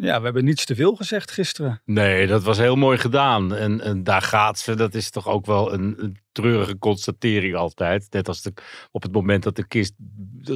Ja, we hebben niets te veel gezegd gisteren. Nee, dat was heel mooi gedaan. En, en daar gaat ze. Dat is toch ook wel een, een treurige constatering altijd. Net als de, op het moment dat de kist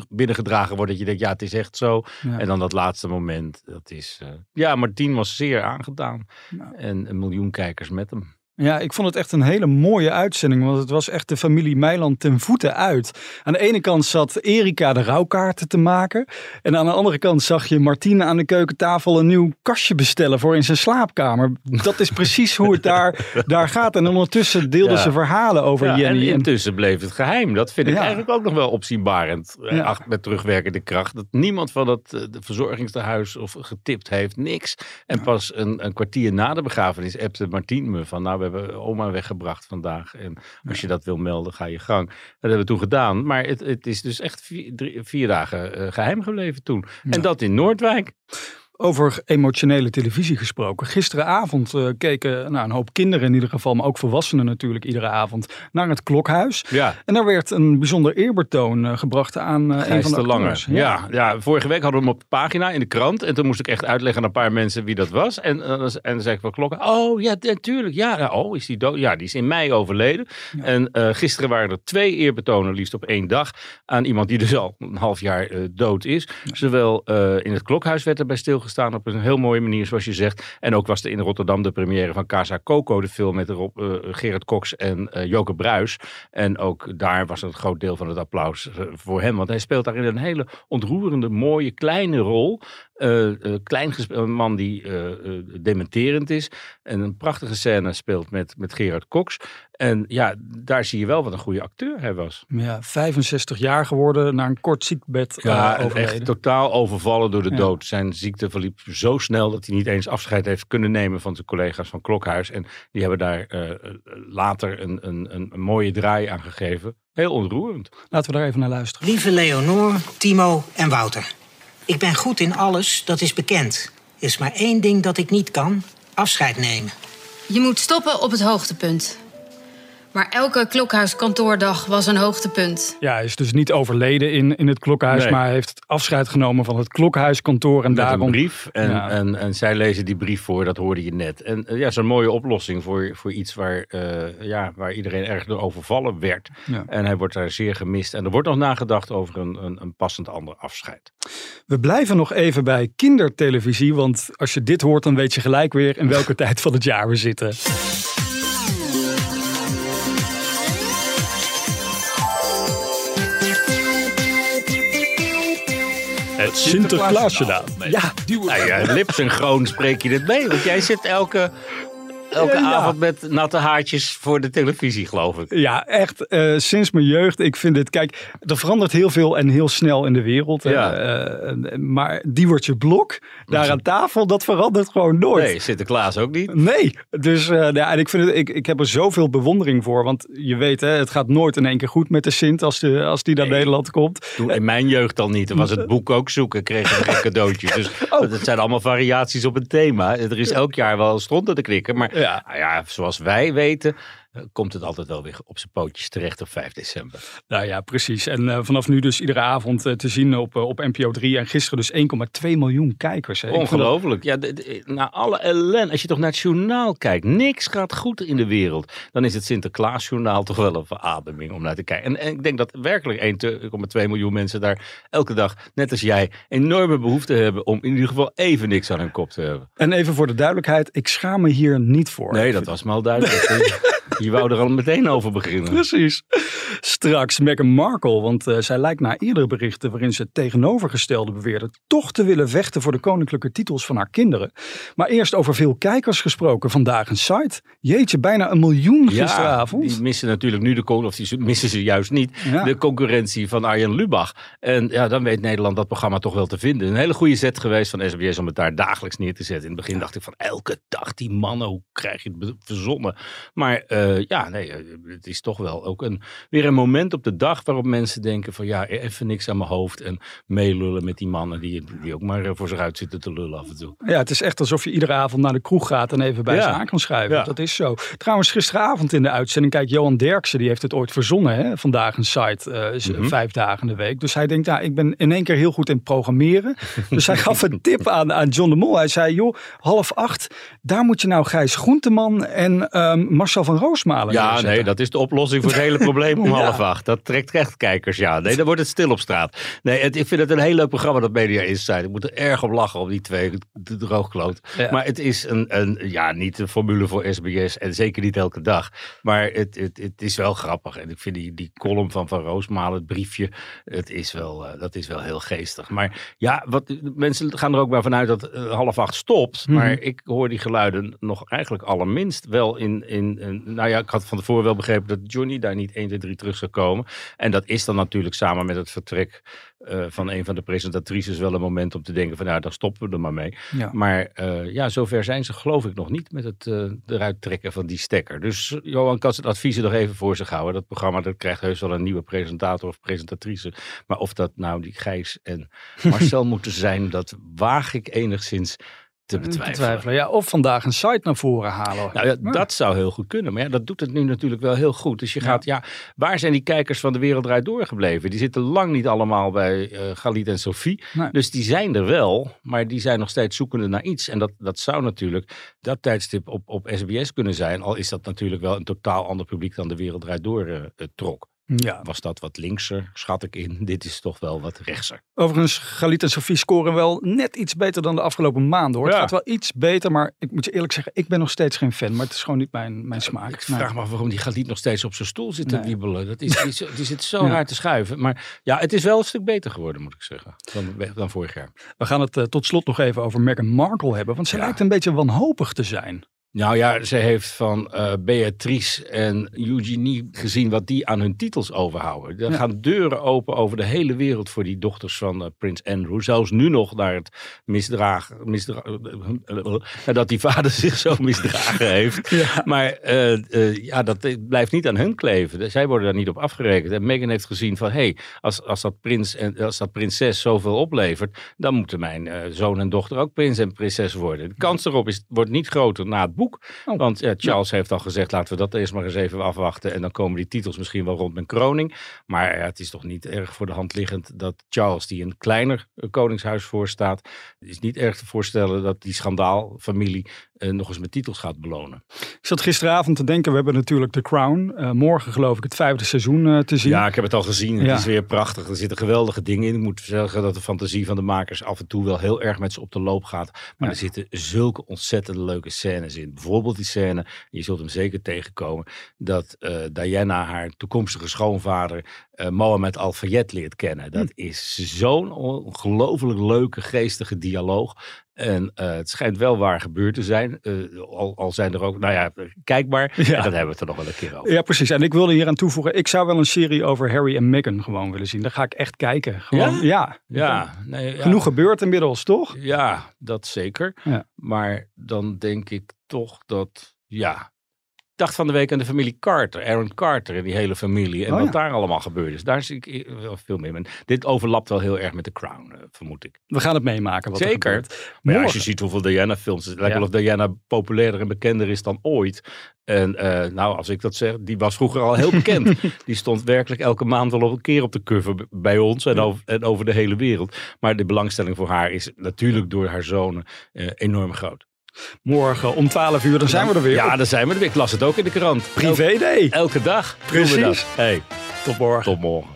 binnengedragen wordt, dat je denkt, ja, het is echt zo. Ja. En dan dat laatste moment, dat is... eh, ja, Martien was zeer aangedaan. Ja. En een miljoen kijkers met hem. Ja, ik vond het echt een hele mooie uitzending, want het was echt de familie Meiland ten voeten uit. Aan de ene kant zat Erika de rouwkaarten te maken. En aan de andere kant zag je Martine aan de keukentafel een nieuw kastje bestellen voor in zijn slaapkamer. Dat is precies hoe het daar, daar gaat. En ondertussen deelden Ja. ze verhalen over Ja, en Jenny. En, intussen bleef het geheim. Dat vind ik Ja. eigenlijk ook nog wel opzienbarend. eh, ach- Met terugwerkende kracht. Dat niemand van dat eh, de verzorgingstehuis of getipt heeft. Niks. En pas een, een kwartier na de begrafenis appte Martien me van... nou, we hebben oma weggebracht vandaag. En als je dat wil melden, ga je gang. Dat hebben we toen gedaan. Maar het, het is dus echt vier, drie- vier dagen eh, geheim gebleven toen. En dat in Noordwijk. Over emotionele televisie gesproken. Gisteravond eh, keken nou, een hoop kinderen in ieder geval, maar ook volwassenen natuurlijk iedere avond, naar het klokhuis. Ja. En daar werd een bijzonder eerbetoon eh, gebracht aan eh, een van de de Lange. acteurs. Ja. Ja, vorige week hadden we hem op de pagina in de krant. En toen moest ik echt uitleggen aan een paar mensen wie dat was. En, en dan zei ik van klokken. Oh ja, natuurlijk. Ja, ja, oh, is die dood? Ja, die is in mei overleden. En gisteren waren er twee eerbetonen, liefst op één dag. Aan iemand die dus al een half jaar dood is. Zowel in het klokhuis werd erbij stilgestaan op een heel mooie manier, zoals je zegt. En ook was er in Rotterdam de première van Casa Coco, de film met erop eh, Gerard Cox en eh, Joke Bruis. En ook daar was een groot deel van het applaus eh, voor hem. Want hij speelt daarin een hele ontroerende, mooie, kleine rol. Klein een man die dementerend is. En een prachtige scène speelt met, met Gerard Cox. En ja, daar zie je wel wat een goede acteur hij was. Ja, 65 jaar geworden, naar een kort ziekbed eh, Ja, en overleden. echt totaal overvallen door de Ja. dood. Zijn ziekte verliep zo snel dat hij niet eens afscheid heeft kunnen nemen van zijn collega's van Klokhuis. En die hebben daar eh, later een, een, een, een mooie draai aan gegeven. Heel ontroerend. Laten we daar even naar luisteren. Lieve Leonor, Timo en Wouter. Ik ben goed in alles, dat is bekend. Er is maar één ding dat ik niet kan: afscheid nemen. Je moet stoppen op het hoogtepunt. Maar elke klokhuiskantoordag was een hoogtepunt. Ja, hij is dus niet overleden in, in het klokhuis, Nee. maar hij heeft afscheid genomen van het klokhuiskantoor. En Met daarom. een brief. En, Ja. en, en zij lezen die brief voor, dat hoorde je net. En eh, ja, zo'n mooie oplossing voor, voor iets waar, eh, ja, waar iedereen erg door overvallen werd. Ja. En hij wordt daar zeer gemist. En er wordt nog nagedacht over een, een, een passend ander afscheid. We blijven nog even bij kindertelevisie, want als je dit hoort, dan weet je gelijk weer in welke tijd van het jaar we zitten. Het Sinterklaasjournaal. Ja, Nou ja, lipsynchroon spreek je dit mee. Want jij zit elke, elke Ja, ja. avond met natte haartjes voor de televisie, geloof ik. Ja, echt. eh, sinds mijn jeugd. Ik vind dit. Kijk, er verandert heel veel en heel snel in de wereld. Ja. Eh, maar Diewertje Blok, daar aan tafel, dat verandert gewoon nooit. Nee, Sinterklaas ook niet. Nee, dus eh, nou, en ik, vind het, ik, ik heb er zoveel bewondering voor. Want je weet, hè, het gaat nooit in één keer goed met de Sint als, de, als die naar Nederland komt. Toen in mijn jeugd al niet. Dan was het boek ook zoeken, kregen we geen cadeautjes. Dus Oh. het zijn allemaal variaties op een thema. Er is elk jaar wel een stront te knikken. Maar Ja. nou ja, zoals wij weten, komt het altijd wel weer op zijn pootjes terecht op 5 december. Nou ja, precies. En eh, vanaf nu dus iedere avond eh, te zien op, eh, op NPO 3. En gisteren dus 1,2 miljoen kijkers. Hè. Ongelooflijk. Ja, na alle ellende, als je toch naar het journaal kijkt, niks gaat goed in de wereld. Dan is het Sinterklaasjournaal toch wel een verademing om naar te kijken. En, en ik denk dat werkelijk 1,2 miljoen mensen daar elke dag, net als jij, enorme behoefte hebben om in ieder geval even niks aan hun kop te hebben. En even voor de duidelijkheid, ik schaam me hier niet voor. Nee, dat was me al duidelijk. Je wou er al meteen over beginnen. Precies. Straks Meghan Markle, want eh, zij lijkt na eerdere berichten waarin ze het tegenovergestelde beweerde toch te willen vechten voor de koninklijke titels van haar kinderen. Maar eerst over veel kijkers gesproken vandaag een site. Jeetje, bijna een miljoen gisteravond. die missen natuurlijk nu de of die missen ze juist niet, Ja. de concurrentie van Arjen Lubach. En ja, dan weet Nederland dat programma toch wel te vinden. Een hele goede zet geweest van SBS om het daar dagelijks neer te zetten. In het begin dacht ik van elke dag die mannen, hoe krijg je het verzonnen? Maar eh, ja, nee, eh, het is toch wel ook een, weer een moment op de dag waarop mensen denken van ja, even niks aan mijn hoofd en meelullen met die mannen die, die ook maar eh, voor zich uit zitten te lullen af en toe. Ja, het is echt alsof je iedere avond naar de kroeg gaat en even bij Ja. ze aan kan schuiven. Ja. Dat is zo. Trouwens, gisteravond in de uitzending, kijk, Johan Derksen, die heeft het ooit verzonnen, hè? vandaag een site, Mhm. vijf dagen in de week. Dus hij denkt, ja, ik ben in één keer heel goed in programmeren. dus hij gaf een tip aan, aan John de Mol. Hij zei, joh, half acht, daar moet je nou Gijs Groenteman en ehm, Marcel van Ja, neerzetten. nee, dat is de oplossing voor het hele probleem om Ja. half acht. Dat trekt echt kijkers, ja. Nee, dan wordt het stil op straat. Nee, het, ik vind het een heel leuk programma, dat Media Insight. Ik moet er erg op lachen, op die twee de droogkloot. Ja. Maar het is een, een, ja, niet een formule voor SBS en zeker niet elke dag. Maar het, het, het is wel grappig. En ik vind die, die column van Van Roosmalen, het briefje, het is wel, eh, dat is wel heel geestig. Maar ja, wat, mensen gaan er ook maar vanuit dat eh, half acht stopt. Mhm. Maar ik hoor die geluiden nog eigenlijk allerminst wel in, in, in- Nou ja, ik had van tevoren wel begrepen dat Johnny daar niet 1, 2, 3 terug zou komen. En dat is dan natuurlijk samen met het vertrek eh, van een van de presentatrices wel een moment om te denken van nou, dan stoppen we er maar mee. Ja. Maar eh, ja, zover zijn ze geloof ik nog niet met het eh, eruit trekken van die stekker. Dus Johan kan zijn adviezen nog even voor zich houden. Dat programma dat krijgt heus wel een nieuwe presentator of presentatrice. Maar of dat nou die Gijs en Marcel moeten zijn, dat waag ik enigszins te betwijfelen. Betwijfelen. Ja, of vandaag een site naar voren halen. Nou ja, dat zou heel goed kunnen. Maar ja, dat doet het nu natuurlijk wel heel goed. Dus je gaat, ja, waar zijn die kijkers van de wereld draait doorgebleven? Die zitten lang niet allemaal bij eh Galit en Sophie. Nee. Dus die zijn er wel, maar die zijn nog steeds zoekende naar iets. En dat, dat zou natuurlijk dat tijdstip op, op SBS kunnen zijn. Al is dat natuurlijk wel een totaal ander publiek dan de wereld draait door eh, eh, trok. Ja. Was dat wat linkser, schat ik in. Dit is toch wel wat rechtser. Overigens, Galit en Sofie scoren wel net iets beter dan de afgelopen maanden hoor. Ja. Het gaat wel iets beter, maar ik moet je eerlijk zeggen, ik ben nog steeds geen fan. Maar het is gewoon niet mijn, mijn smaak. Ik vraag me af waarom die Galit nog steeds op zijn stoel zit te Nee. wiebelen. Dat is, die, die zit zo Ja. raar te schuiven. Maar ja, het is wel een stuk beter geworden, moet ik zeggen. Dan, dan vorig jaar. We gaan het eh, tot slot nog even over Meghan Markle hebben. Want ze Ja. lijkt een beetje wanhopig te zijn. Nou ja, ze heeft van eh, Beatrice en Eugenie gezien wat die aan hun titels overhouden. Er Ja. gaan deuren open over de hele wereld voor die dochters van eh, Prins Andrew. Zelfs nu nog naar het misdraag, misdra nadat die vader zich zo misdragen heeft. Ja. Maar eh, eh, ja, dat eh, blijft niet aan hun kleven. Zij worden daar niet op afgerekend. En Meghan heeft gezien van, hé, hey, als, als, dat prins en als dat prinses zoveel oplevert, dan moeten mijn eh, zoon en dochter ook prins en prinses worden. De kans erop is, wordt niet groter na het boek. Oh. Want ja, Charles heeft al gezegd, laten we dat eerst maar eens even afwachten. En dan komen die titels misschien wel rond mijn kroning. Maar het is toch niet erg voor de hand liggend dat Charles, die een kleiner eh, koningshuis voorstaat, het is niet erg te voorstellen dat die schandaalfamilie eh, nog eens met titels gaat belonen. Ik zat gisteravond te denken, we hebben natuurlijk The Crown. eh, morgen geloof ik het vijfde seizoen eh, te zien. Ja, ik heb het al gezien. Het Ja. is weer prachtig. Er zitten geweldige dingen in. Ik moet zeggen dat de fantasie van de makers af en toe wel heel erg met ze op de loop gaat. Maar Ja. er zitten zulke ontzettend leuke scènes in. Bijvoorbeeld die scène, je zult hem zeker tegenkomen, dat eh, Diana haar toekomstige schoonvader eh, Mohammed Al-Fayed leert kennen. Dat Hm. is zo'n ongelooflijk leuke, geestige dialoog. En eh, het schijnt wel waar gebeurd te zijn. Eh, al, al zijn er ook, nou ja, kijk maar. Ja. En dan hebben we het er nog wel een keer over. Ja, precies. En ik wilde hier aan toevoegen, ik zou wel een serie over Harry en Meghan gewoon willen zien. Daar ga ik echt kijken. Gewoon, ja? Ja, nee, ja. Genoeg gebeurt inmiddels, toch? Ja, dat zeker. Maar dan denk ik toch dat, ja. Dacht van de week aan de familie Carter, Aaron Carter en die hele familie. En Oh, wat ja. daar allemaal gebeurd is. Daar zie ik veel meer. Dit overlapt wel heel erg met The Crown, eh, vermoed ik. We gaan het meemaken wat Zeker. er. Maar ja, als je ziet hoeveel Diana-films, het lijkt Ja. wel of Diana populairder en bekender is dan ooit. En eh, nou, als ik dat zeg, die was vroeger al heel bekend. die stond werkelijk elke maand wel op een keer op de cover bij ons en, over, en over de hele wereld. Maar de belangstelling voor haar is natuurlijk door haar zonen eh, enorm groot. Morgen om 12 uur, dan zijn we er weer. Ja, daar zijn we er weer. Ik las het ook in de krant. Privé day. Elke, dag. Precies. Hey, Tot morgen. tot morgen.